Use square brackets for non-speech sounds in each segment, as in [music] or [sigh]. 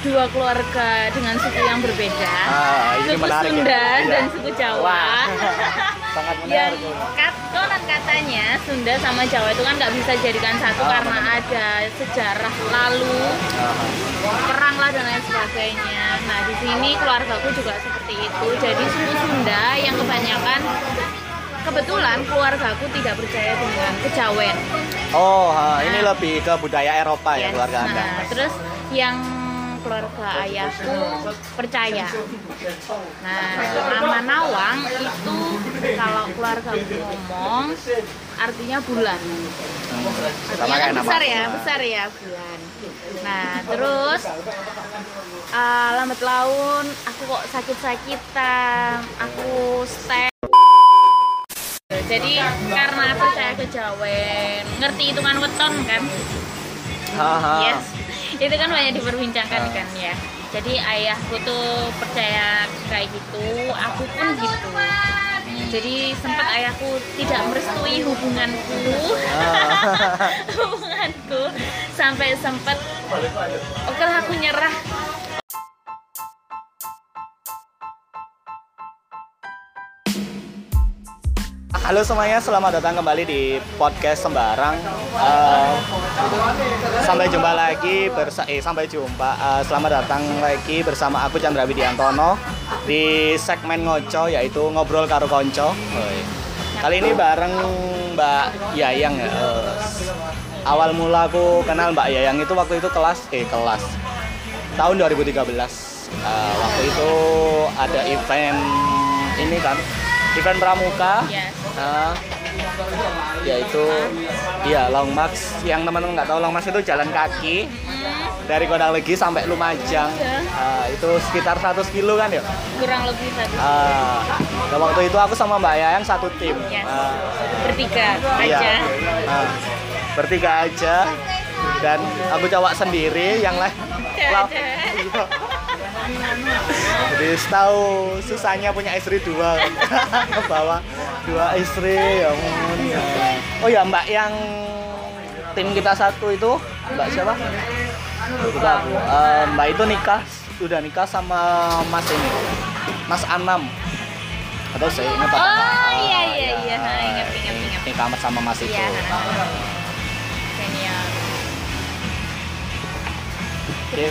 dua keluarga dengan suku yang berbeda, Ah, ini suku menarik ya. Sunda Iya. dan suku Jawa. [laughs] Sangat yang menarik. ini. kat, konon katanya Sunda sama Jawa itu kan nggak bisa jadikan satu Ah, karena benar. ada sejarah lalu Ah, perang lah dan lain sebagainya. Nah di sini keluargaku juga seperti itu. Jadi suku Sunda yang kebanyakan kebetulan keluargaku tidak percaya dengan kejawen. Oh, ah, ini Nah. lebih ke budaya Eropa ya Yes. keluarga Anda. Nah, terus yang keluarga ayahku percaya. Nah, nama Nawang itu kalau keluarga ngomong artinya bulan. Artinya kan besar ya, besar ya bulan. Nah, terus uh, lambat laun aku kok sakit-sakitan, aku stay jadi karena percaya kejawen, ngerti hitungan weton kan? Haha. Yes, itu kan banyak diperbincangkan Ah. kan ya. Jadi ayahku tuh percaya kayak gitu, aku pun gitu. Jadi sempat ayahku tidak merestui hubunganku, Ah. [laughs] hubunganku sampai sempat oke aku nyerah. Halo semuanya, selamat datang kembali di podcast Sembarang. Eh, sampai jumpa lagi bersa eh sampai jumpa. Eh, selamat datang lagi bersama aku Chandra Widiantono di segmen ngoco yaitu ngobrol karo konco. Kali ini bareng Mbak Yayang ya. Eh, awal mula aku kenal Mbak Yayang itu waktu itu kelas eh kelas tahun 2013. Eh, waktu itu ada event ini kan event pramuka Yes. Nah, yaitu iya Long March yang teman-teman nggak tahu Long March itu jalan kaki Hmm, dari Kodang Legi sampai Lumajang Iya. Nah, itu sekitar 100 kilo kan ya kurang lebih satu Ah, dan waktu itu aku sama Mbak Yayang satu tim Yes. Ah, bertiga iya. aja. Ah, bertiga aja dan aku cowok sendiri yang lain. [laughs] Iya. Jadi tahu susahnya punya istri dua [laughs] bawa dua istri ya ampun. Oh ya Mbak yang tim kita satu itu Mbak siapa? Lupa aku. Eh, Mbak itu nikah sudah nikah sama Mas ini Mas Anam atau saya ingat apa? Oh Ah, iya iya ya. iya, Ha, ingat ingat ingat. Nikah sama Mas itu. Iya. Senior. Oke.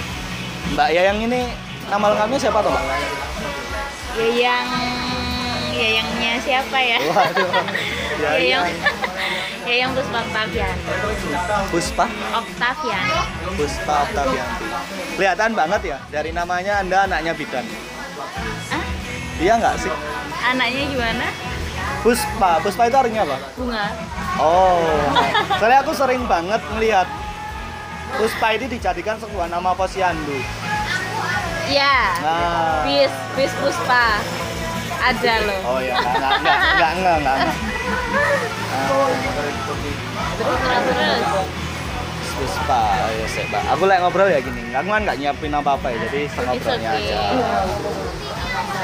Mbak Yayang ini nama lengkapnya siapa tuh Mbak? Yayang Yayangnya siapa ya? Waduh. [laughs] Yayang Yayang. Yayang Puspa Octavian. Puspa? Octavian. Puspa Oktavianti. Kelihatan banget ya dari namanya Anda anaknya bidan. Ah, Iya nggak sih? anaknya gimana? Puspa, Puspa itu artinya apa? Bunga. Oh, [laughs] soalnya aku sering banget melihat Puspa ini dijadikan sebuah nama posyandu. Iya. Nah, Bis bis Puspa. Ada loh. oh ya, nggak nggak nggak nggak nggak nggak. nggak. Terus. Puspa, ya sih, Mbak. Aku lagi ngobrol ya gini. Aku kan nggak nyiapin apa-apa ya, jadi It's ngobrolnya okay. aja.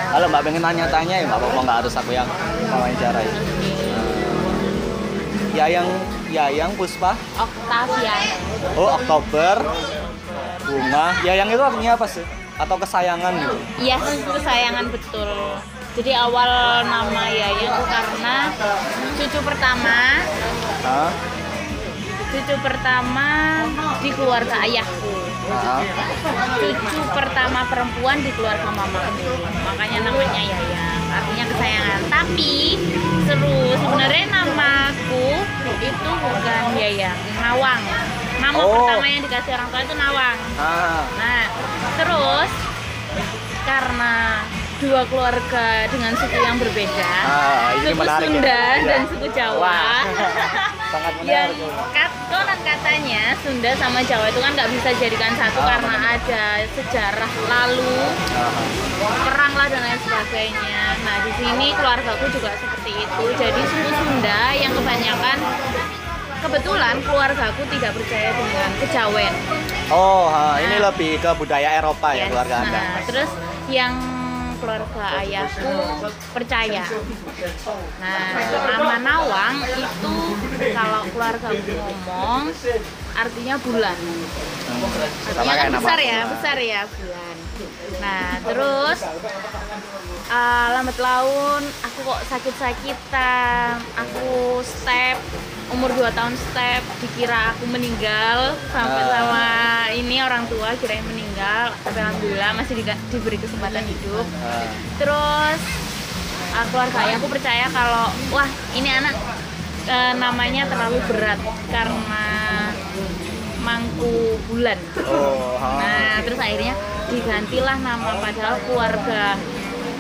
Kalau Mbak pengen tanya-tanya ya nggak apa-apa, nggak harus aku yang wawancarai. Ya yang Yayang Puspa, Octavian. oh Oktober, bunga. Yayang itu artinya apa sih? Atau kesayangan gitu? Yes, kesayangan betul. Jadi awal nama Yayang itu karena cucu pertama, Hah? cucu pertama di keluarga ayahku. Hah? Cucu pertama perempuan di keluarga mamaku. Makanya namanya Yayang, artinya kesayangan. Tapi seru, sebenarnya namaku itu bukan Yayang, Nawang. Nama Oh. pertama yang dikasih orang tua itu Nawang. Ah, Nah, terus karena dua keluarga dengan suku yang berbeda, Ah, ini suku menarik ya. Sunda Iya. dan suku Jawa, [laughs] sangat yang menarik. kat, konon katanya Sunda sama Jawa itu kan nggak bisa jadikan satu Ah, karena benar. ada sejarah lalu Ah, perang lah dan lain sebagainya. Nah, di sini keluargaku juga seperti itu. Jadi suku Sunda yang kebanyakan kebetulan keluargaku tidak percaya dengan kejawen. Oh, ah, ini Nah. lebih ke budaya Eropa ya Yes. keluarga Anda. Nah, terus yang keluarga ayahku percaya. Nah, nama Nawang itu kalau keluarga ngomong artinya bulan. Hmm. Artinya kan besar aku ya, besar ya bulan. Nah, terus uh, lambat laun aku kok sakit-sakitan, aku step umur 2 tahun step dikira aku meninggal sampai Ah. sama ini orang tua kirain meninggal tapi alhamdulillah masih diga- diberi kesempatan hidup Ah. terus uh, keluarga ayahku percaya kalau wah ini anak uh, namanya terlalu berat karena mangku bulan Oh. Nah, terus akhirnya digantilah nama padahal keluarga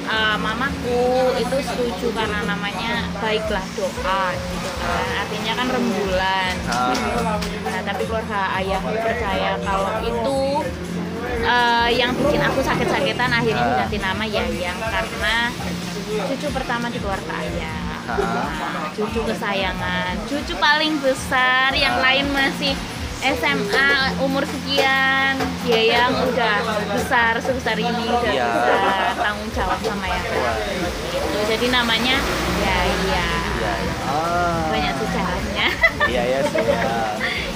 uh, mamaku itu setuju karena namanya baiklah doa gitu kan. Artinya kan rembulan. Ah. Nah, tapi keluarga ayahku percaya kalau itu uh, yang bikin aku sakit-sakitan akhirnya diganti nama Yayang karena cucu pertama di keluarga ayah. Ah. Nah, cucu kesayangan, cucu paling besar, yang lain masih SMA umur sekian, dia yang udah besar sebesar ini udah Iya. bisa tanggung jawab sama yang gitu. Jadi namanya ya iya Iya, iya. Ah. banyak sejarahnya. Iya ya sih. ya.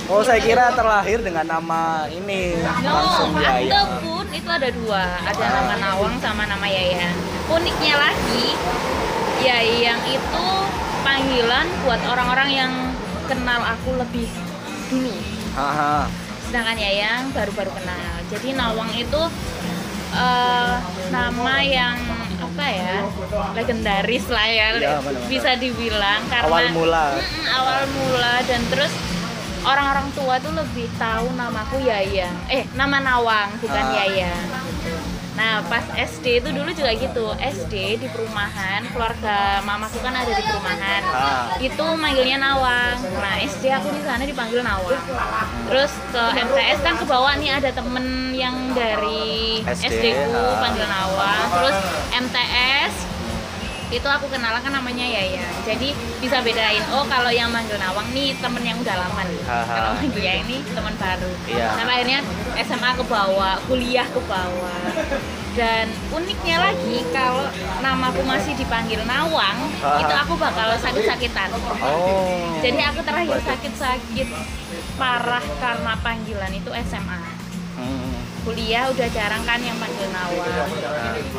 Oh saya kira terlahir dengan nama ini langsung No, Yaya. ataupun itu ada dua, ada nama Nawang sama nama Yayang. Uniknya lagi, Yayang itu panggilan buat orang-orang yang kenal aku lebih dulu. Haha. sedangkan Yayang baru-baru kenal. Jadi Nawang itu eh, nama yang apa ya legendaris lah ya, benar-benar. bisa dibilang karena Awal mula. Mm-mm, awal mula dan terus orang-orang tua tuh lebih tahu namaku Yayang, eh nama Nawang bukan Ah. Yayang. Nah pas SD itu dulu juga gitu SD di perumahan keluarga mamaku kan ada di perumahan Ah. itu manggilnya Nawang. Nah SD aku di sana dipanggil Nawang. Terus ke MTS kan ke bawah nih ada temen yang dari SD, SD ku ah. panggil Nawang. Terus MTS itu aku kenalan kan namanya Yaya. Jadi bisa bedain. Oh kalau yang manggil Nawang nih temen yang udah lama nih. Kalau manggil Yaya ini temen baru. Iya. Sampai akhirnya SMA ke bawah, kuliah ke bawah. Dan uniknya lagi kalau namaku masih dipanggil Nawang, Ah. itu aku bakal sakit-sakitan. Oh. Jadi aku terakhir sakit-sakit parah karena panggilan itu SMA. Hmm. Kuliah udah jarang kan yang panggil Nawang.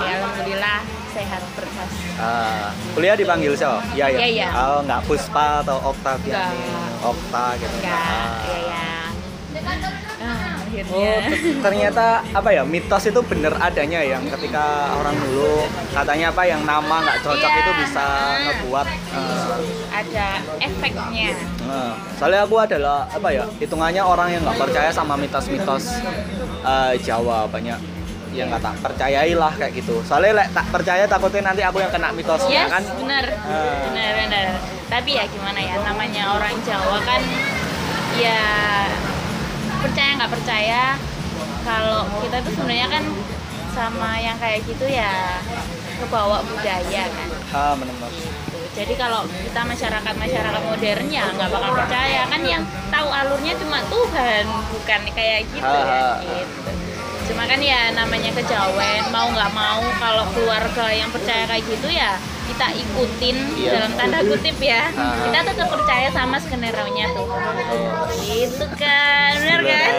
Ya alhamdulillah sehat berkas. Ah, kuliah dipanggil siapa? Ya ya. Ya, ya. Oh, nggak Puspa atau. Nggak. Okta gitu. Enggak, Ah. ya ya. Ah, akhirnya. Oh, ter- ternyata apa ya mitos itu bener adanya yang ketika orang dulu katanya apa yang nama nggak cocok Iya. itu bisa ngebuat eh, ada efeknya. Nah, soalnya aku adalah apa ya hitungannya orang yang nggak percaya sama mitos-mitos eh, Jawa banyak yang nggak tak percayai lah kayak gitu. Soalnya lek tak percaya takutnya nanti aku yang kena mitosnya Yes, kan. benar. Ah. Benar, benar. Tapi ya gimana ya, namanya orang Jawa kan ya percaya nggak percaya kalau kita tuh sebenarnya kan sama yang kayak gitu ya kebawa budaya kan. Ah, benar-benar. Gitu. Jadi kalau kita masyarakat masyarakat modern ya nggak bakal percaya kan yang tahu alurnya cuma Tuhan bukan kayak gitu Ah. ya. Gitu. Cuma kan ya namanya kejawen mau nggak mau kalau keluarga yang percaya kayak gitu ya kita ikutin Iya. dalam tanda kutip ya. Ah. Kita tetap percaya sama skenario nya Tuhan. Gitu kan, benar Gila, kan?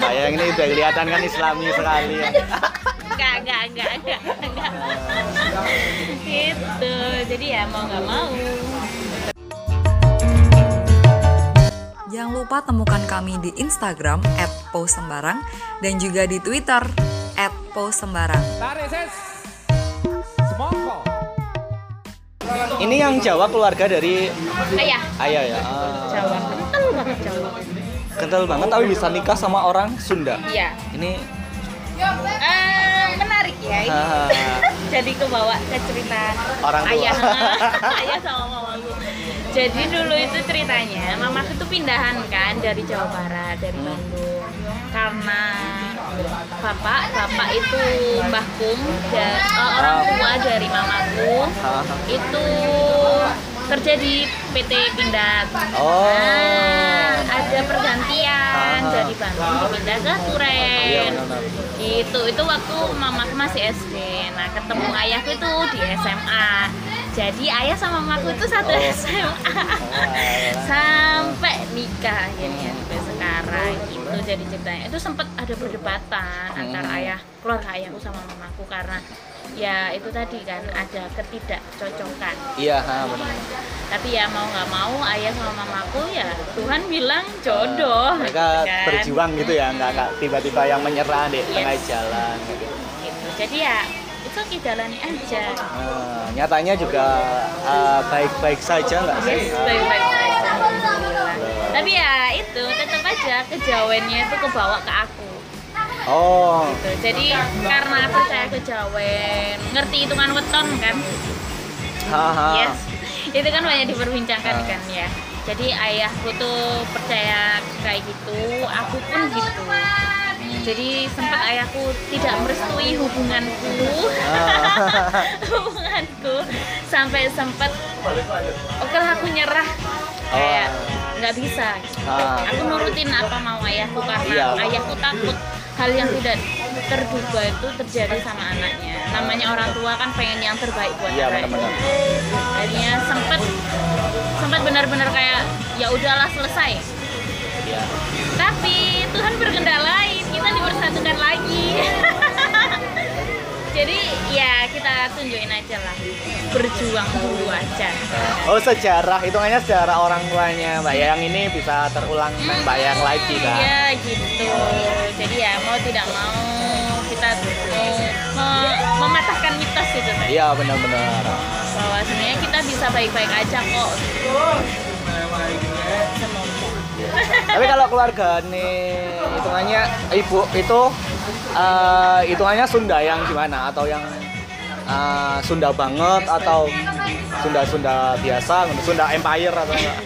Mbak Yang ini udah kelihatan kan Islami sekali. ya. Enggak, enggak, enggak, enggak, enggak. gitu. Jadi ya mau nggak mau. Jangan lupa temukan kami di Instagram @posembarang dan juga di Twitter @posembarang. Ini yang Jawa keluarga dari Ayah, ayah ya. Ah. Jawa. Kental banget Jawa. Kental banget tapi bisa nikah sama orang Sunda. Iya. Ini Eh, menarik ya ini. Ah. [laughs] Jadi kebawa ke cerita Orang tua. ayah, ayah sama [laughs] mamaku. Jadi dulu itu ceritanya, mamaku tuh pindahan kan dari Jawa Barat, dari Hmm. Bandung. Karena bapak, bapak itu Mbah Kum dan eh, orang Ah. tua dari mamaku Ah. itu kerja di PT Pindad. Oh. Nah, ada pergantian Ah. dari Bandung dipindah ke Iya, Turen. benar-benar. Itu itu waktu mamaku masih SD. Nah, ketemu ayahku itu di SMA. Jadi ayah sama mamaku itu satu Oh. SMA. alah. Sampai nikah akhirnya sampai sekarang. gitu jadi ceritanya itu sempat ada perdebatan antara Hmm. ayah keluarga ayahku sama mamaku karena ya itu tadi kan ada ketidakcocokan Iya, ha, benar. tapi ya mau nggak mau ayah sama mamaku ya Tuhan bilang jodoh Mereka kan. berjuang gitu ya, nggak nggak tiba-tiba yang menyerah di Yes. tengah jalan. gitu. gitu. jadi ya itu oke jalani aja. Nah, nyatanya juga uh, baik-baik saja nggak sih? yes baik-baik saja. Alhamdulillah tapi ya itu tetap aja kejawennya itu kebawa ke aku. Oh, gitu. jadi karena percaya kejawen ngerti hitungan weton kan? Haha. yes. Itu kan banyak diperbincangkan Ah. kan? Ya. Jadi ayahku tuh percaya kayak gitu aku pun gitu jadi sempat ayahku tidak merestui hubunganku. Ah. [laughs] hubunganku. Sampai sempat oke lah aku nyerah. Kayak nggak bisa. Ah. aku nurutin apa mau ayahku karena Iya. ayahku takut hal yang tidak terduga itu terjadi sama anaknya. Namanya orang tua kan pengen yang terbaik buat Iya, anaknya. akhirnya sempet sempet benar-benar kayak ya udahlah selesai. Iya. tapi Tuhan berkehendak lain kita dipersatukan lagi. [laughs] Jadi ya kita tunjukin aja lah. Berjuang dulu aja. Oh sejarah, hitungannya sejarah orang tuanya. Mbak Yang ini bisa terulang dengan Mbak Yang lagi kan? ya gitu. Jadi ya mau tidak mau kita mau me- mematahkan mitos itu tadi Iya benar-benar. bahwa sebenarnya kita bisa baik-baik aja kok. Semoga Tapi kalau keluarga nih hitungannya ibu itu eh, hitungannya Sunda yang gimana atau yang eh, Sunda banget atau Sunda-Sunda biasa, Sunda Empire atau enggak?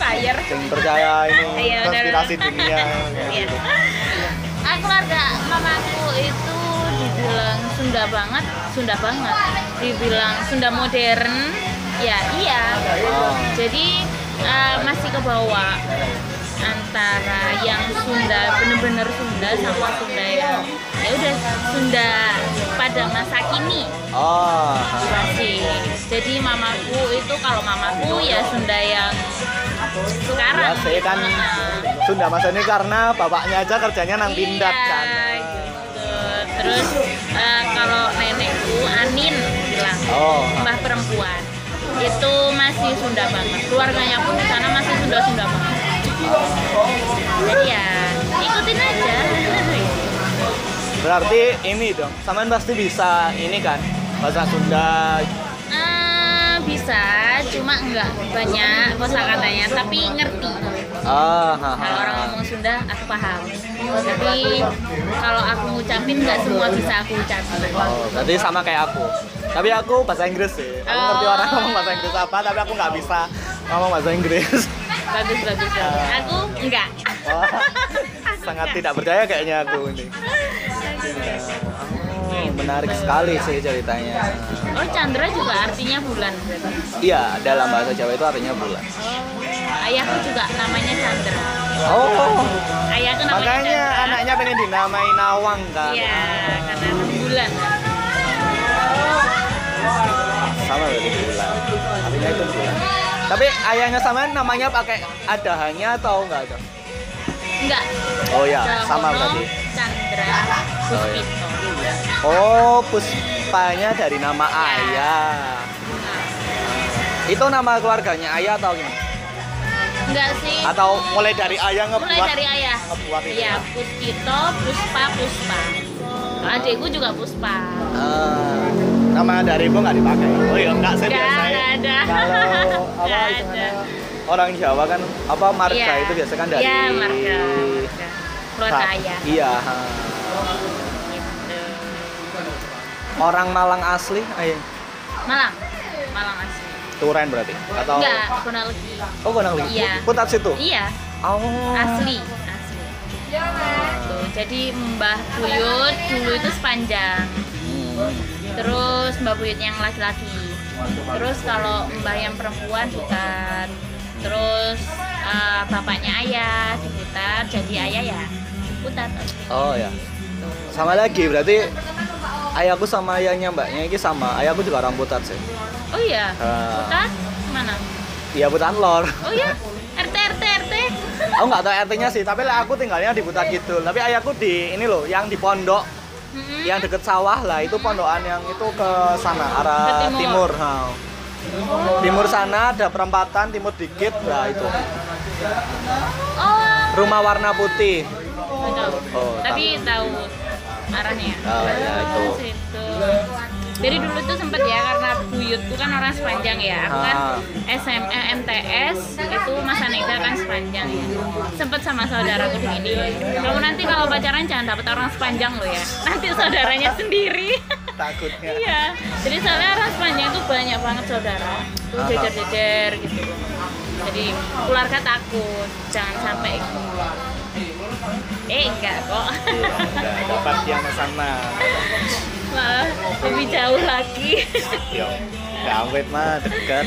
fire Yang percaya ini Iya, konspirasi dunia. Iya. Ah, keluarga mamaku itu dibilang Sunda banget, Sunda banget. Dibilang Sunda modern, ya iya. Oh. Jadi eh, masih ke bawah antara yang Sunda bener-bener Sunda sama Sunda yang ya udah Sunda pada masa kini Oh, masih. Jadi mamaku itu kalau mamaku ya Sunda yang sekarang. ya saya kan Heeh. Sunda masa ini karena bapaknya aja kerjanya nang pindad Iya, kan. gitu. Terus eh, kalau nenekku Anin bilang Oh. mbah perempuan itu masih Sunda banget. Keluarganya pun di sana masih Sunda Sunda banget. Jadi ya ikutin aja. Berarti ini dong, sampean pasti bisa ini kan bahasa Sunda. Eh, bisa, cuma enggak banyak kosakatanya, tapi ngerti. Ah, ha, ha. Kalau orang ngomong Sunda, aku paham. Tapi kalau aku ngucapin nggak semua bisa aku ucapin. Oh, berarti sama kayak aku. Tapi aku bahasa Inggris sih. Aku ngerti Oh. orang ngomong bahasa Inggris apa, tapi aku nggak bisa ngomong bahasa Inggris. Bagus, bagus, bagus. Aku enggak. Wah, sangat tidak percaya kayaknya aku ini. Oh, menarik sekali sih ceritanya. Oh, Chandra juga artinya bulan. Iya, dalam bahasa Jawa itu artinya bulan. Oh, ayahku juga namanya Chandra. Oh, Ayahku namanya makanya Chandra. anaknya pengen dinamai Nawang kan. Iya, karena bulan. Sama berarti bulan. Artinya itu bulan. Tapi ayahnya sama namanya pakai ada hanya atau enggak ada? Enggak. Oh ya, sama berarti. Chandra Puspito. Oh, Puspanya dari nama ayah. Itu nama keluarganya ayah atau gimana? Enggak sih. Atau mulai dari ayah ngebuat? mulai dari ayah. ngebuat itu Iya, ya? Puspito, Puspa, Puspa. Adikku juga Puspa. Ah, nama dari ibu nggak dipakai. Oh iya, enggak sih Nggak, biasanya. nggak ada. Kalau [laughs] apa Nggak hitungannya, ada. orang Jawa kan apa marga Iya. itu biasanya kan dari Iya, marga. marga. Keluarga ayah. Iya. Gitu. Orang Malang asli, ayah. Malang. Malang asli. Turen berarti atau Enggak, Gonalegi. Oh, Gonang Ligi. Iya. Putat situ. Iya, Oh. asli, asli. Tuh, jadi Mbah Buyut dulu itu sepanjang. Hmm. Terus Mbah Buyut yang laki-laki. Terus kalau Mbah yang perempuan bukan. Terus eh, bapaknya ayah diputar, jadi ayah ya putar. Oh ya. Sama lagi berarti ayahku sama ayahnya mbaknya ini sama. Ayahku juga orang Putat sih. Oh iya, Ah. putar mana? Iya Putat Lor. Oh iya, RT RT RT. Aku [laughs] nggak tahu RT-nya sih, tapi lah aku tinggalnya di Buta Kidul. Tapi ayahku di ini loh, yang di pondok, Mm-mm. yang deket sawah lah, itu pondokan yang itu ke sana arah Ke timur. timur. ha. Timur sana ada perempatan, timur dikit, lah itu. Oh, Rumah warna putih. tahu. Oh, Tapi tahu arahnya. Oh, ya, itu. Situ. Jadi dulu tuh sempet ya karena buyutku kan orang sepanjang ya. Aku kan Ah. SM, eh, MTS itu masa nikah kan sepanjang ya. Sempet sama saudaraku begini. Kamu nanti kalau pacaran jangan dapet orang sepanjang lo ya. Nanti saudaranya sendiri. [laughs] Takutnya. iya. Jadi soalnya orang sepanjang itu banyak banget saudara. Tuh Ah. jejer-jejer gitu. Jadi keluarga takut jangan sampai Eh enggak kok. Iya, udah dapat yang sana. Malah lebih jauh lagi. Yo, Dawet mah dekat.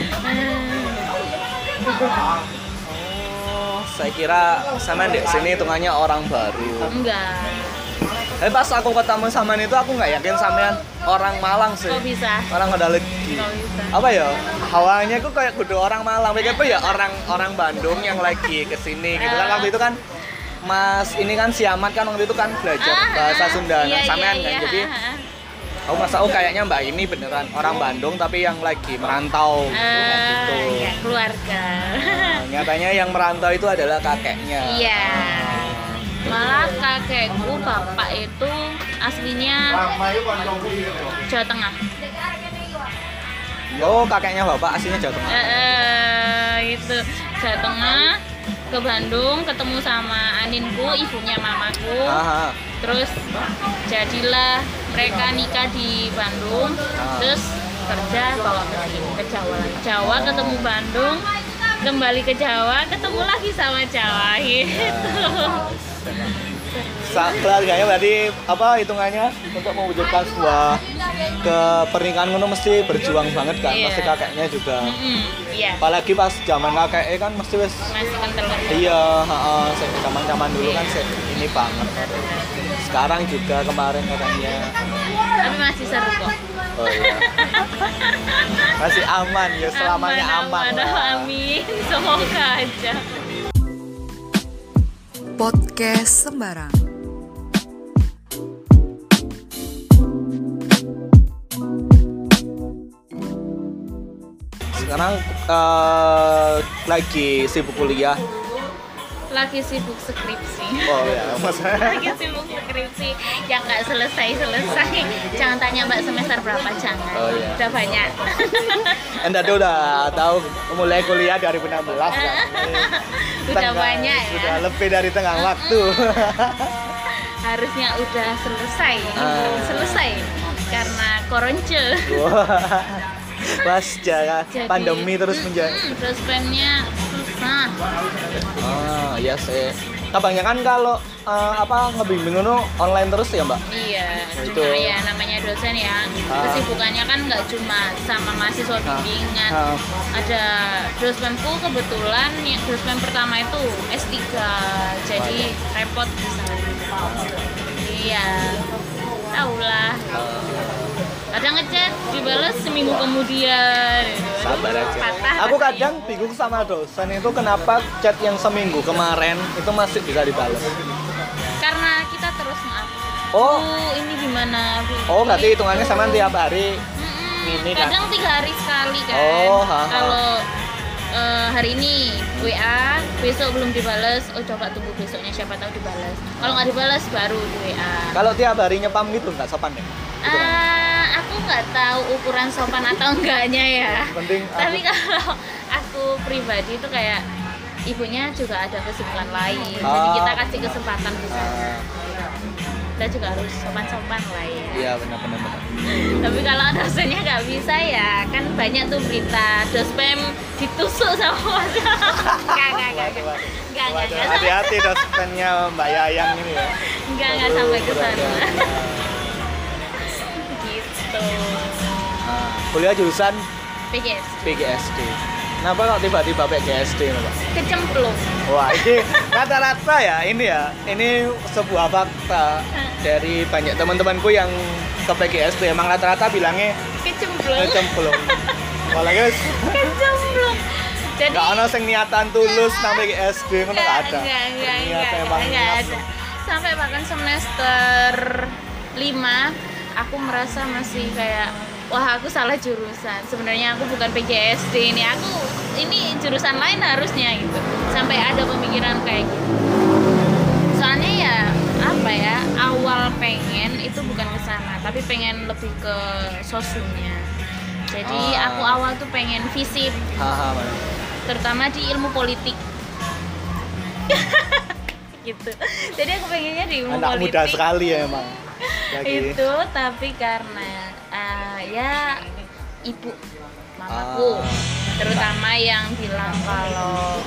Oh, saya kira sama di sini hitungannya orang baru. Enggak. Tapi pas aku ketemu sama itu aku nggak yakin sampean orang Malang sih. Kok bisa? Orang ada lagi. Kok bisa? Apa ya? Hawanya kok kayak kudu orang Malang. Tuh ya orang orang Bandung yang lagi ke sini gitu kan Ah. waktu itu kan Mas ini kan Siamat kan waktu itu kan belajar Ah, bahasa ah, Sunda iya, nah, sampean iya, kan. iya, Jadi ah, ah. aku masa oh kayaknya Mbak ini beneran orang Bandung tapi yang lagi merantau Eh, gitu. ya, keluarga. Nah, nyatanya yang merantau itu adalah kakeknya. Iya. Malah kakekku bapak itu aslinya Jawa Tengah. Oh, kakeknya bapak aslinya Jawa Tengah. Eh, eh, itu Jawa Tengah ke Bandung ketemu sama Aninku, ibunya mamaku. Aha. Terus jadilah mereka nikah di Bandung, Ah. terus kerja bawa ke sini ke Jawa. Jawa ketemu Bandung, kembali ke Jawa, ketemu lagi sama Jawa gitu. Keluarganya berarti apa hitungannya untuk mewujudkan sebuah ke pernikahan ngono mesti berjuang banget kan Iya. pasti kakeknya juga Mm-mm, Iya, apalagi pas zaman kakeknya kan mesti wes iya heeh zaman zaman dulu kan se- ini banget sekarang juga kemarin katanya Tapi masih seru kok. oh iya [laughs] masih aman ya selamanya aman, aman, lah. amin. Semoga aja. Podcast sembarang. Sekarang eh, lagi sibuk kuliah Lagi sibuk skripsi. oh ya maksudnya [laughs] Lagi sibuk skripsi yang nggak selesai-selesai. Jangan tanya Mbak semester berapa, jangan. Oh, iya. Udah banyak. [laughs] Anda tuh udah tahu mulai kuliah 2016 kan. [laughs] Udah Tengah- banyak ya. Sudah lebih dari tengah waktu. Harusnya udah selesai. Ah. Selesai. Karena koronce. Pas Jadi- pandemi terus menjadi. Mm, Terus pennya susah. Oh, iya sih. Kebanyakan kalau eh, apa ngebimbing itu online terus ya, Mbak? Iya, Nah, itu. ya namanya dosen ya. Ah. Kesibukannya kan nggak cuma sama mahasiswa Ah. bimbingan. Ah. Ada dosenku kebetulan yang dosen pertama itu S3. Jadi repot di sana. Iya. Taulah. Kadang ngechat dibalas seminggu kemudian. gitu. Sabar aja. patah Aku kadang bingung sama dosen itu kenapa chat yang seminggu kemarin itu masih bisa dibalas. karena kita terus maaf. Oh. Bu, ini gimana? Bu? Oh, berarti hitungannya sama tiap hari Mm-mm, Ini kan? kadang tiga hari sekali kan. Oh. Kalau eh, hari ini WA, besok belum dibales, oh coba tunggu besoknya siapa tahu dibales. Kalau nggak dibales baru di WA. Kalau tiap hari nyepam gitu nggak sopan ya? Ah, nggak tahu ukuran sopan atau enggaknya ya. Penting Tapi aku- kalau aku pribadi itu kayak ibunya juga ada kesibukan lain, jadi Ah. kita kasih kesempatan di sana. Ah, Kita juga harus sopan-sopan lah ya. iya benar benar benar. Tapi kalau dosennya nggak bisa ya, kan banyak tuh berita dospem ditusuk sama mas. [laughs] Enggak, enggak, enggak, Waduh, enggak, hati-hati dosennya Mbak Yayang ini ya. enggak, enggak sampai ke sana. Gitu. Nah, kuliah jurusan PGS, PGSD. Kenapa kok tiba-tiba PGSD Mbak? kecemplung. Wah, ini [laughs] rata-rata ya ini ya. Ini sebuah fakta dari banyak teman-temanku yang ke PGSD. Emang rata-rata bilangnya Kecemplung. kecemplung. [laughs] Guys, Kecemplung. jadi Gak ono sing niatan tulus sampai ke SD ngono gak ada. enggak, enggak, enggak, enggak niat. ada. Sampai bahkan semester 5 aku merasa masih kayak wah aku salah jurusan. Sebenarnya aku bukan PGSD ini. Aku ini jurusan lain harusnya gitu. Sampai ada pemikiran kayak gitu. Soalnya ya apa ya awal pengen itu bukan ke sana tapi pengen lebih ke sosumnya. Jadi Ah. aku awal tuh pengen visip terutama di ilmu politik [laughs] gitu jadi aku pengennya di ilmu Anak politik muda sekali ya emang. Itu tapi karena ah, ya ibu mamaku Ah. terutama yang bilang kalau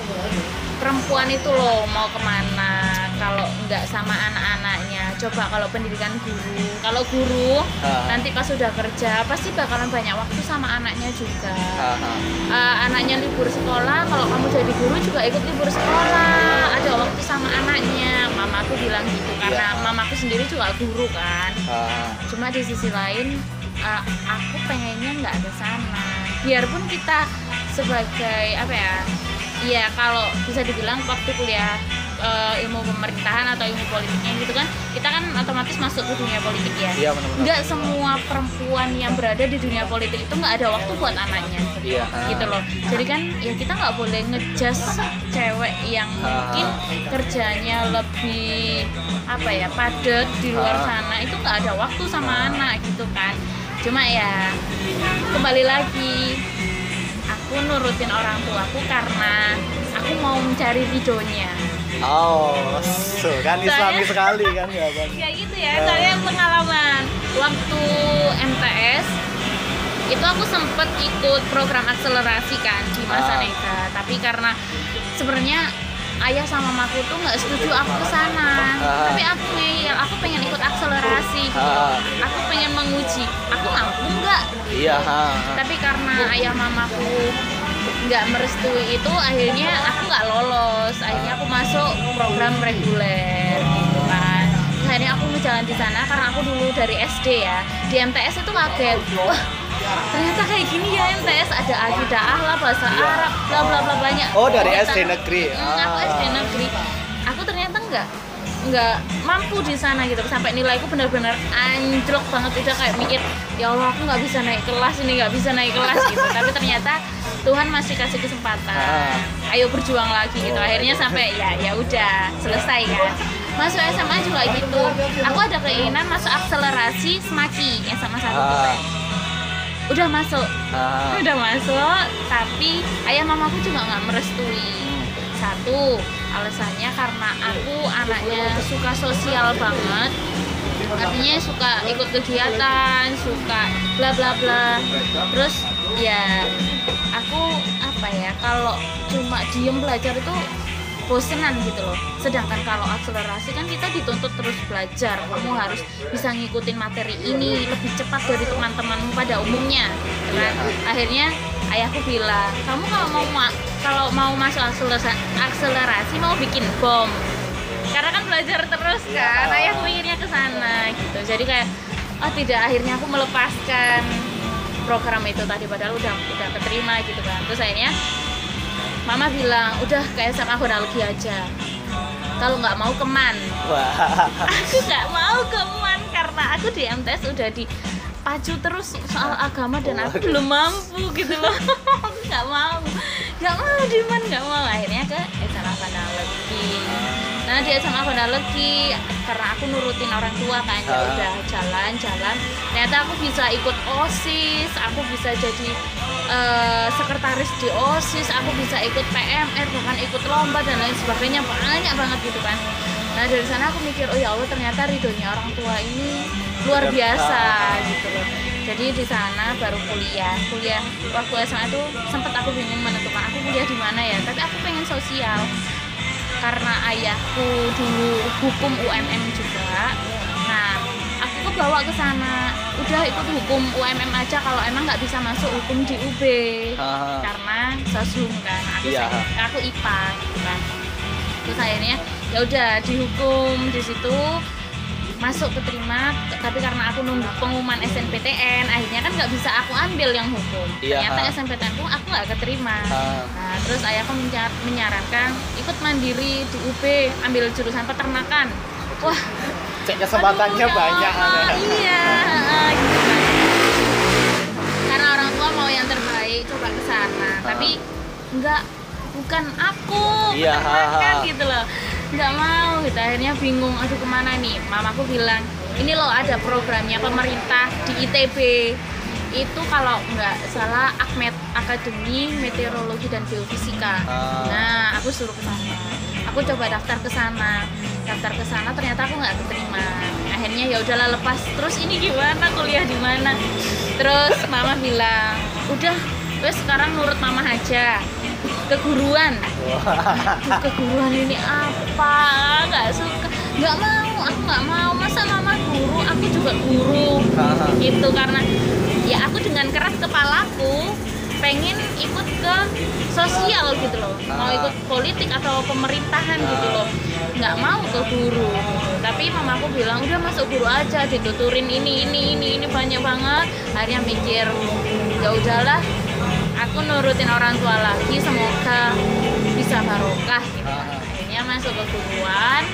perempuan itu loh mau ke mana kalau nggak sama anak-anaknya coba kalau pendidikan guru kalau guru Ah. nanti pas sudah kerja pasti bakalan banyak waktu sama anaknya juga Haha. uh, anaknya libur sekolah kalau kamu jadi guru juga ikut libur sekolah ada waktu sama anaknya mamaku bilang gitu karena Iya. mamaku sendiri juga guru kan Haha. cuma di sisi lain uh, aku pengennya nggak ke sana biarpun kita sebagai apa ya ya kalau bisa dibilang waktu kuliah uh, ilmu pemerintahan atau ilmu politiknya gitu kan kita kan otomatis masuk ke dunia politik ya. Iya nggak semua perempuan yang berada di dunia politik itu nggak ada waktu buat anaknya. Iya. gitu loh. Jadi kan ya kita nggak boleh ngejudge cewek yang mungkin kerjanya lebih apa ya padat di luar Ah. sana itu nggak ada waktu sama anak gitu kan. Cuma ya kembali lagi aku nurutin orang tuaku karena aku mau mencari ridhonya Oh, so, kan islami sekali kan ya Bang. ya gitu ya Ah. saya pengalaman waktu MTS itu aku sempet ikut program akselerasi kan di masa Ah. neka tapi karena sebenarnya ayah sama mamaku tuh nggak setuju aku ke sana Ah. tapi aku ngeyel aku pengen ikut akselerasi gitu Ah. aku pengen menguji aku mampu nggak Iya, tapi karena ayah mamaku nggak merestui itu akhirnya aku nggak lolos. Akhirnya aku masuk program reguler gitu kan. Terus akhirnya aku berjalan di sana karena aku dulu dari SD ya. Di MTS itu kaget wah ternyata kayak gini ya MTS ada akidah lah bahasa Arab bla bla bla banyak. Oh, dari SD negeri. Hmm, aku Ah. SD negeri. Aku ternyata nggak nggak mampu di sana gitu. Sampai nilaiku benar-benar anjlok banget. Udah kayak mikir ya Allah aku nggak bisa naik kelas ini nggak bisa naik kelas gitu. Tapi ternyata Tuhan masih kasih kesempatan. Ah. ayo berjuang lagi gitu. Akhirnya sampai ya ya udah selesai kan masuk SMA juga gitu. Aku ada keinginan masuk akselerasi semaki SMA satu Ah. udah masuk. Ah. udah masuk tapi ayah mamaku juga nggak merestui. Satu alasannya karena aku anaknya suka sosial banget. Artinya suka ikut kegiatan suka bla bla bla. Terus ya aku apa ya kalau cuma diem belajar itu bosenan gitu loh. Sedangkan kalau akselerasi kan kita dituntut terus belajar. Kamu harus bisa ngikutin materi ini lebih cepat dari teman-temanmu pada umumnya kan? Akhirnya ayahku bilang kamu kalau mau ma- kalau mau masuk akselerasi, akselerasi mau bikin bom. Karena kan belajar terus kan ayahku inginnya ke sana gitu. Jadi kayak oh tidak akhirnya aku melepaskan program itu tadi padahal udah udah keterima gitu kan. Terus akhirnya mama bilang udah kayak sama aku lagi aja. Kalau nggak mau keman. Aku nggak mau keman karena aku di MTS udah dipacu terus soal agama dan aku belum mampu gitu loh. Aku [laughs] nggak mau. Nggak mau diman nggak mau. Akhirnya ke SMA Legi. Nah di SMA Legi karena aku nurutin orang tua kan ya Ah. udah jalan-jalan. Ternyata aku bisa ikut osis aku bisa jadi eh, sekretaris di osis aku bisa ikut PMR bahkan ikut lomba dan lain sebagainya. Banyak banget gitu kan. Nah dari sana aku mikir oh ya Allah ternyata ridhonya orang tua ini luar Luar biasa gitu loh. Jadi di sana baru kuliah. Kuliah waktu SMA itu sempat aku bingung menentukan aku kuliah di mana ya? Tapi aku pengen sosial. Karena ayahku dulu hukum UMM juga. Nah aku kebawa ke sana. Udah ikut hukum UMM aja kalau emang nggak bisa masuk hukum di UB karena sosum kan. Aku Iya. aku IPA gitu kan. Terus akhirnya ya udah dihukum di situ masuk keterima tapi karena aku nunggu pengumuman SNPTN akhirnya kan nggak bisa aku ambil yang hukum Iya, ternyata ha. SNPTN pun aku nggak keterima Ah. nah terus ayahku menyarankan ikut mandiri di UB ambil jurusan peternakan wah Cek kesempatannya aduh, ya banyak Allah, ada. iya ah, gitu kan. karena orang tua mau yang terbaik coba ke sana tapi nggak bukan aku Iya, peternakan ha, ha. gitu loh nggak mau gitu. Akhirnya bingung aduh ke mana nih? Mamaku bilang ini loh ada programnya pemerintah di ITB itu kalau nggak salah Akmet Akademi Meteorologi dan Geofisika. Ah. nah aku suruh ke sana. Aku coba daftar ke sana. Daftar ke sana ternyata aku nggak keterima. Akhirnya ya udahlah lepas. Terus ini gimana? Kuliah di mana? Terus mama bilang udah wes sekarang nurut mama aja keguruan. [laughs] Keguruan ini apa? Nggak suka. Nggak mau. Aku nggak mau. Masa mama guru? Aku juga guru. Gitu karena ya aku dengan keras kepalaku pengen ikut ke sosial gitu loh. Mau ikut politik atau pemerintahan gitu loh. Nggak mau ke guru. Tapi mamaku bilang udah masuk guru aja dituturin ini ini ini ini banyak banget. Akhirnya mikir ya udahlah aku nurutin orang tua lagi semoga bisa barokah gitu kan. Ah. akhirnya masuk ke guruan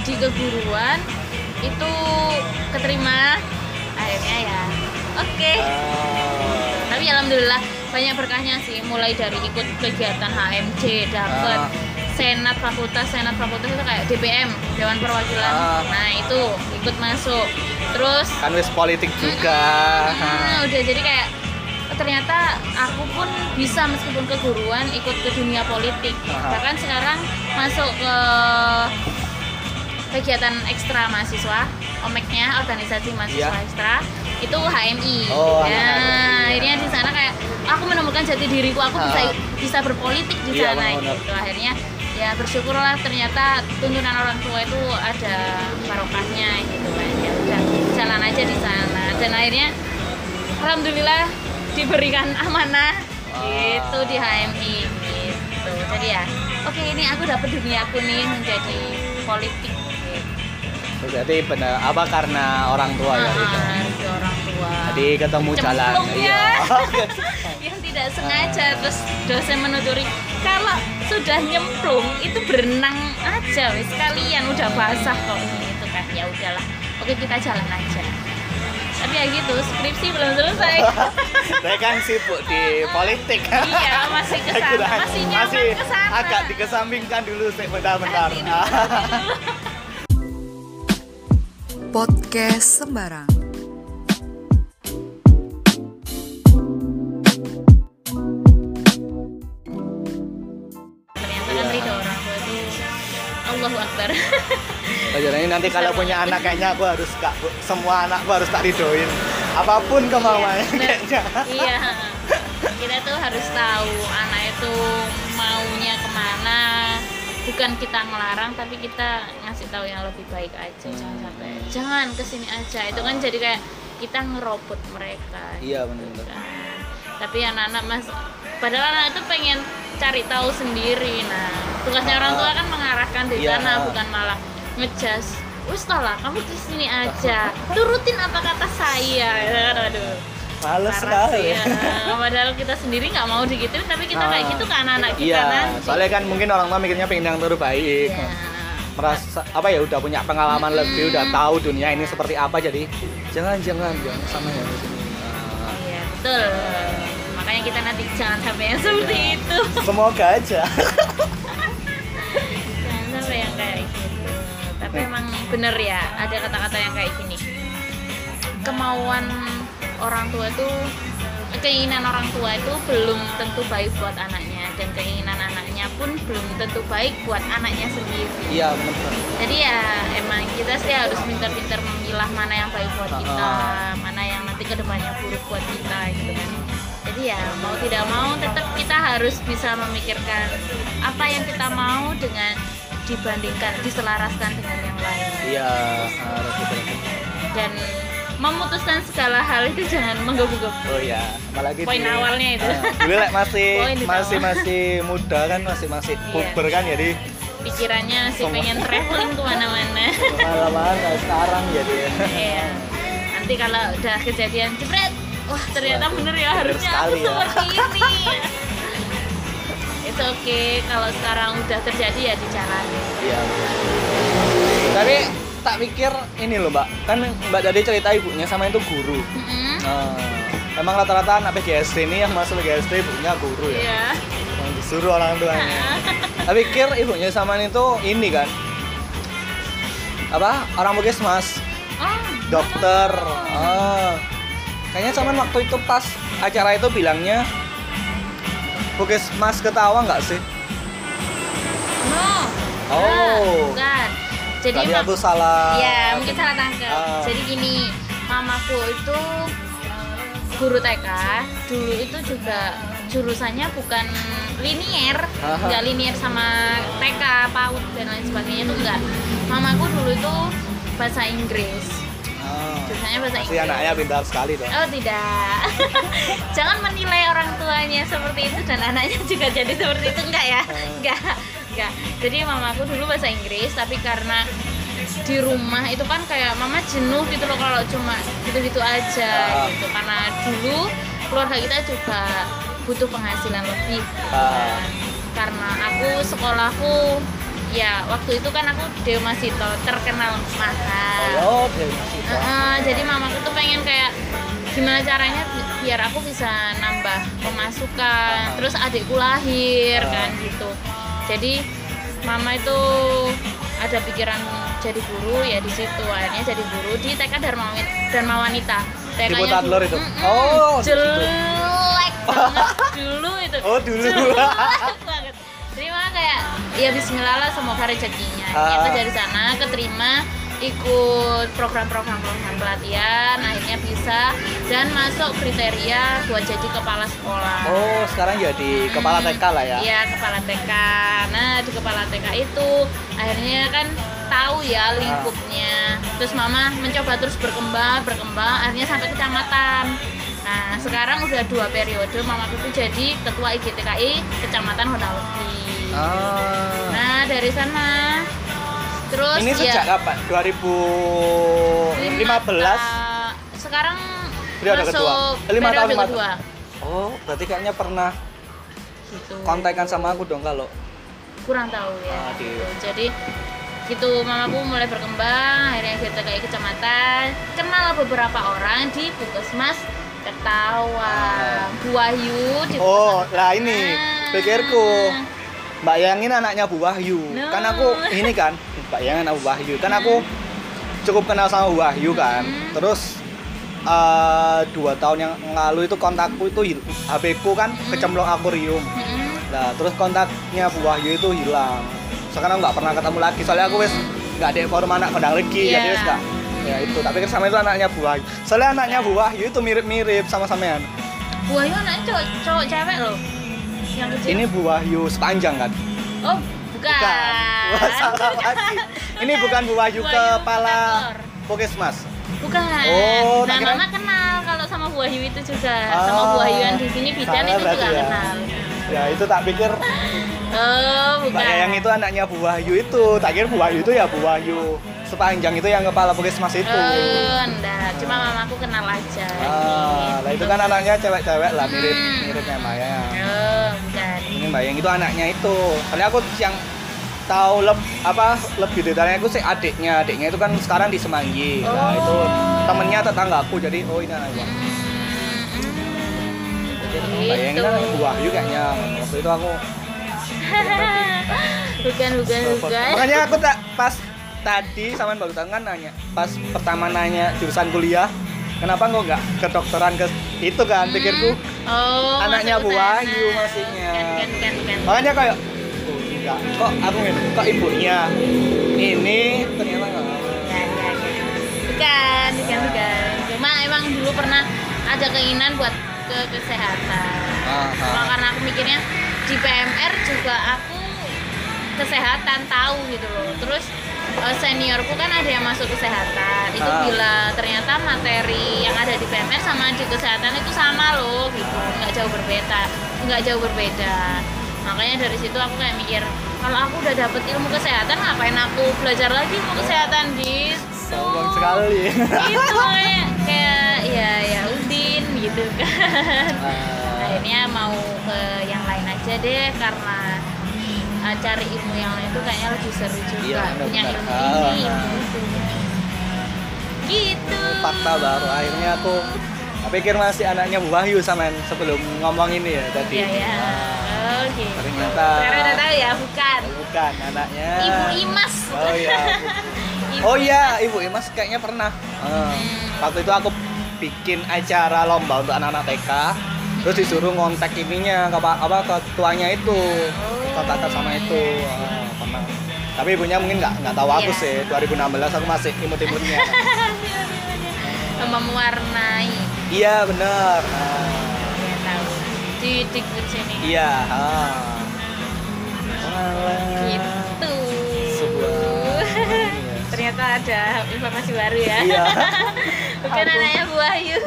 di keguruan itu keterima akhirnya ya oke Ah. tapi alhamdulillah banyak berkahnya sih mulai dari ikut kegiatan HMJ dapat Ah. senat fakultas senat fakultas itu kayak DPM Dewan Perwakilan Ah. nah itu ikut masuk terus kan wis politik juga Hmm, udah jadi kayak ternyata aku pun bisa meskipun keguruan ikut ke dunia politik Aha. bahkan sekarang masuk ke kegiatan ekstra mahasiswa omeknya organisasi mahasiswa Iya. ekstra itu HMI Oh, anak ya akhirnya ya. di sana kayak aku menemukan jati diriku aku bisa Ah. bisa berpolitik di Iya, sana benar-benar. gitu akhirnya ya bersyukurlah ternyata tuntunan orang tua itu ada barokahnya gitu kan ya udah jalan aja di sana dan akhirnya alhamdulillah diberikan amanah. Gitu di HMI gitu. Jadi ya oke ini aku dapat duniaku nih menjadi politik. Gitu. berarti benar. Apa karena orang tua ya? Gitu. Ah, dari orang tua. Jadi ketemu jalan. Cemplung ya. iya [laughs] yang tidak sengaja terus dosen menuturi kalau sudah nyemplung itu berenang aja wis kalian udah basah kok. Gitu kan. Ya udahlah. Oke kita jalan aja tapi ya gitu skripsi belum selesai. [laughs] Saya kan sibuk di politik. Iya masih ke sana. Kurang- masih nyaman masih ke sana. agak dikesampingkan dulu sih bentar-bentar. [laughs] Podcast sembarang. Jadi nanti kalau punya anak kayaknya aku harus kak semua anakku harus tak ridoin. Apa pun kemauannya Iya, kayaknya. Iya. [laughs] Kita tuh harus tahu anak itu maunya ke mana. Bukan kita ngelarang tapi kita ngasih tahu yang lebih baik aja jangan sampai jangan ke sini aja. Itu kan jadi kayak kita ngerobot mereka. Iya benar kan. tapi anak-anak mas padahal anak itu pengen cari tahu sendiri. Nah tugasnya orang tua kan mengarahkan di Iya. sana bukan malah ngejas wis lah kamu di sini aja. Turutin apa kata saya. Aduh. Males sekali. ya. padahal kita sendiri nggak mau digituin tapi kita kayak Ah. gitu ke anak-anak kita iya nanti. soalnya kan mungkin orang tua mikirnya pengen yang terbaik. Iya. merasa apa ya udah punya pengalaman Mm-mm. lebih udah tahu dunia ini seperti apa jadi jangan jangan jangan sama yang di sini Nah, iya betul. Makanya kita nanti jangan sampai yang seperti Iya. itu. Semoga aja [laughs] tapi emang bener ya ada kata-kata yang kayak gini. Kemauan orang tua itu keinginan orang tua itu belum tentu baik buat anaknya. Dan keinginan anaknya pun belum tentu baik buat anaknya sendiri. Iya benar jadi ya emang kita sih harus pintar-pintar memilah mana yang baik buat kita mana yang nanti ke depannya buruk buat kita gitu kan. Jadi ya mau tidak mau tetap kita harus bisa memikirkan apa yang kita mau dengan dibandingkan diselaraskan dengan yang lain iya harus betul dan memutuskan segala hal itu jangan menggebu-gebu oh iya apalagi Poin di- awalnya itu. Dulu like masih [laughs] masih awal. masih muda kan masih masih Iya. puber kan jadi pikirannya sih Sama. pengen traveling ke mana-mana [laughs] Pengalaman sekarang jadi. Iya. Nanti kalau udah kejadian jebret, wah ternyata bener ya bener harusnya aku ya. seperti ini. [laughs] Oke kalau sekarang udah terjadi ya dijalani. Iya. Tapi tak pikir ini loh mbak, kan mbak tadi cerita ibunya sama itu guru. Mm-mm. Nah, emang rata-rata anak PGSD ini yang masuk PGSD ibunya guru ya, Iya. yang disuruh orang tuanya. [laughs] tak pikir ibunya sama itu ini kan, apa orang puskesmas, Oh, dokter. Ah. Kayaknya sama waktu itu pas acara itu bilangnya puskesmas ketawa nggak sih? no. Oh. Nah, bukan. Jadi Tadi aku salah. Ya, mungkin salah tangkap. Ah. Jadi gini, mamaku itu guru TK. Dulu itu juga jurusannya bukan linier, nggak linier sama TK, PAUD dan lain sebagainya itu enggak. Mamaku dulu itu bahasa Inggris. Jurusannya bahasa Pasti Inggris. anaknya pintar sekali dong. Oh tidak, [laughs] jangan menilai orang tuanya seperti itu dan anaknya juga jadi seperti itu enggak ya? Enggak, enggak. Jadi mamaku dulu bahasa Inggris, tapi karena di rumah itu kan kayak mama jenuh gitu loh kalau cuma gitu-gitu aja Ah. gitu. Karena dulu keluarga kita juga butuh penghasilan lebih. Kan. Karena aku sekolahku ya waktu itu kan aku Demasito terkenal mahal. Oh, dia masih Heeh, jadi mamaku tuh pengen kayak gimana caranya bi- biar aku bisa nambah pemasukan terus adikku lahir Ah. kan gitu jadi mama itu ada pikiran jadi guru ya di situ akhirnya jadi guru di TK Dharma Dharma Wanita TK-nya Putadlor itu? Mm-mm, Oh, di situ. jelek banget dulu itu [laughs] Oh, dulu. jelek banget mama kayak ya Bismillah lah semoga rezekinya Ah. ternyata dari sana keterima ikut program-program program pelatihan akhirnya bisa dan masuk kriteria buat jadi kepala sekolah Oh, sekarang jadi kepala TK lah ya. Iya kepala TK. Nah di kepala TK itu akhirnya kan tahu ya lingkupnya. Terus mama mencoba terus berkembang, berkembang, akhirnya sampai kecamatan. Nah sekarang udah dua periode mamaku tuh jadi ketua IGTKI Kecamatan Honalegi. Ah. Nah dari sana terus Ini ya sejak kapan? 2015. ta- Sekarang Periode masuk kedua. Eh, lima tahun, periode lima kedua. Oh, berarti kayaknya pernah Gitu. kontekan sama aku dong kalau kurang tahu ya Ah, gitu. jadi gitu mamaku mulai berkembang akhirnya kita kayak kecamatan kenal beberapa orang di puskesmas ketawa Bu Wahyu Oh, lah ini Ketawa. pikirku. Mbak Yangin anaknya Bu Wahyu. No. Kan aku ini kan, Mbak Yang anak Bu Wahyu. Kan aku cukup kenal sama Bu Wahyu kan. Hmm. Terus eh, dua tahun yang lalu itu kontakku itu HP ku kan kecemplung akuarium. Mm-mm. Nah, terus kontaknya Bu Wahyu itu hilang. Sekarang nggak pernah ketemu lagi. Soalnya aku wes nggak ada forum anak kodang lagi, Iya. jadi wes nggak. Ya itu, tapi kan sama itu anaknya Bu Wahyu. Soalnya anaknya Bu Wahyu itu mirip-mirip sama sampean. Bu Wahyu anaknya cowok, cowok cewek loh yang kecil Ini Bu Wahyu sepanjang kan? oh bukan, Wah, [laughs] salah lagi. Ini bukan Bu Wahyu Bu Wahyu kepala. Puskesmas. bukan Oh, nah tak kira- mama kenal kalau sama Bu Wahyu itu juga Ah, sama Bu Wahyu yang di sini bidan itu juga ya. kenal Ya itu tak pikir oh bukan Mbak Yayang itu anaknya Bu Wahyu itu. Tak kira Bu Wahyu itu ya Bu Wahyu sepanjang itu yang kepala Puskesmas itu. Oh, enggak, cuma mamaku kenal aja. Ah, lah itu kan anaknya cewek-cewek lah mirip Hmm. miripnya Yayang. Oh, bukan. Ini Mbak Yayang itu anaknya itu. Soalnya aku yang tahu leb, apa lebih detailnya itu sih adiknya. Adiknya itu kan sekarang di Semanggi. Nah, Oh. itu temennya tetanggaku. Jadi oh ini anaknya. Hmm, Mbak Yayang gitu. kan Bu Wahyu kayaknya. Waktu itu aku bukan, bukan, bukan. Makanya aku tak pas tadi sama baru tangan nanya, pas pertama nanya jurusan kuliah, kenapa kok nggak kedokteran ke itu kan pikirku Oh, anaknya Bu. Wahyu maksudnya. Kan, kan, kan, kan. makanya kayak oh, enggak kok aku ngeliat, kok ibunya ini ternyata enggak Ya, ya, ya. Bukan, bukan, bukan. Cuma emang dulu pernah ada keinginan buat ke kesehatan. Aha. Cuma karena aku mikirnya di PMR juga aku kesehatan tahu gitu loh. Terus eh, seniorku kan ada yang masuk kesehatan. Itu Ah. bila ternyata materi yang ada di PMR sama di kesehatan itu sama loh gitu. Nggak jauh berbeda. Nggak jauh berbeda. makanya dari situ aku kayak mikir kalau aku udah dapet ilmu kesehatan ngapain aku belajar lagi ilmu kesehatan gitu sombong sekali itu kayak kayak ya ya udin gitu kan Ah, akhirnya mau ke yang lain aja deh karena uh, cari ilmu yang lain itu kayaknya lebih seru juga. Iya, punya benar. ilmu Ah, ini ah. ilmu itu gitu. Fakta baru. Akhirnya aku pikir masih anaknya Bu Wahyu sama sebelum ngomong ini ya tadi. Ya ya Ah, oke. Ternyata sekarang udah tahu ya bukan. Bukan anaknya. Ibu Imas. Oh iya. [laughs] Ibu oh iya ibu Imas kayaknya pernah. Ah, waktu itu aku bikin acara lomba untuk anak-anak TK terus disuruh ngontek ininya ke apa, apa ketuanya itu. Kontak sama itu. Ah, pernah. Tapi ibunya mungkin nggak nggak tahu aku Iya. sih. 2016 aku masih imut-imutnya. [laughs] Sama mewarnai. Iya bener Ah, ya tahu. Di di sini. Iya gitu. Sebuah- iya. [laughs] ternyata ada informasi baru ya. Iya. [laughs] bukan anaknya Bu Wahyu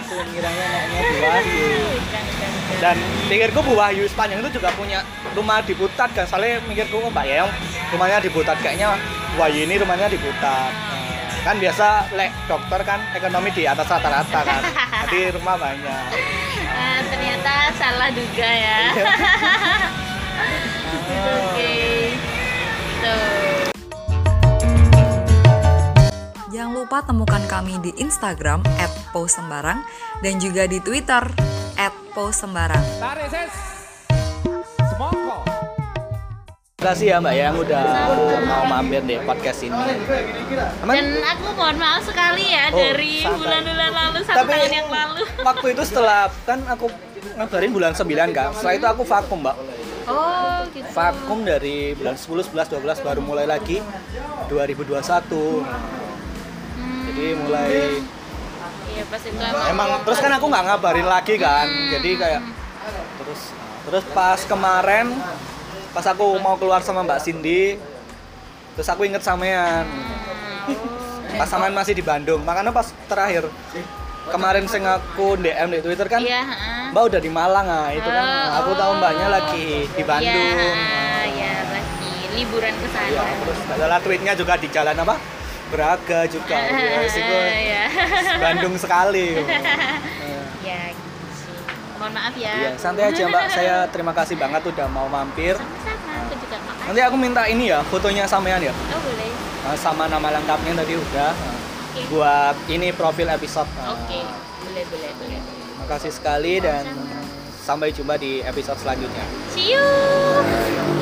Aku ngiranya anaknya Bu Wahyu. bukan bukan bukan. Dan pikirku Bu Wahyu sepanjang itu juga punya rumah di Putat kan. Soalnya mikirku oh, Mbak Yayang rumahnya di Putat kayaknya Wahyu ini rumahnya di Putat. Nah, kan biasa lek dokter kan ekonomi di atas rata-rata kan. Jadi rumah banyak. Ah, ternyata salah duga ya [laughs] oke tuh Jangan lupa temukan kami di Instagram @posembarang dan juga di Twitter @posembarang. Terima kasih ya Mbak yang udah mau mampir di podcast ini. Emang dan aku mohon maaf sekali ya Oh, dari bulan-bulan lalu satu Tapi tahun yang lalu [laughs] waktu itu setelah kan aku ngabarin bulan 9 kan. Setelah itu aku vakum, Mbak. oh gitu Vakum dari bulan 10, 11, 12 baru mulai lagi 2021. Hmm, Jadi mulai iya pas itu emang emang terus kan aku nggak ngabarin lagi kan. Hmm. Jadi kayak terus terus pas kemarin pas aku mau keluar sama Mbak Cindy terus aku inget sampean. Pas sampean masih di Bandung. Makanya pas terakhir kemarin sing aku DM di Twitter kan iya heeh. Mbak udah di Malang ah itu kan Oh, aku tahu mbaknya lagi di Bandung. Iya, ya, lagi liburan ke sana. Ya, terus nggak salah tweetnya juga di jalan apa? Braga juga. [laughs] Ya, sih gua [laughs] ya. Bandung sekali. [laughs] ya, gitu. Mohon maaf ya. Iya, santai aja Mbak. Saya terima kasih banget udah mau mampir. Sama-sama, aku juga makasih. Nanti aku minta ini ya, fotonya sampean ya. Oh, boleh. Nah, sama nama lengkapnya tadi udah. Nah, Oke. Buat ini profil episode. Nah, Oke, boleh, boleh, boleh. Terima kasih sekali dan sampai jumpa di episode selanjutnya. See you.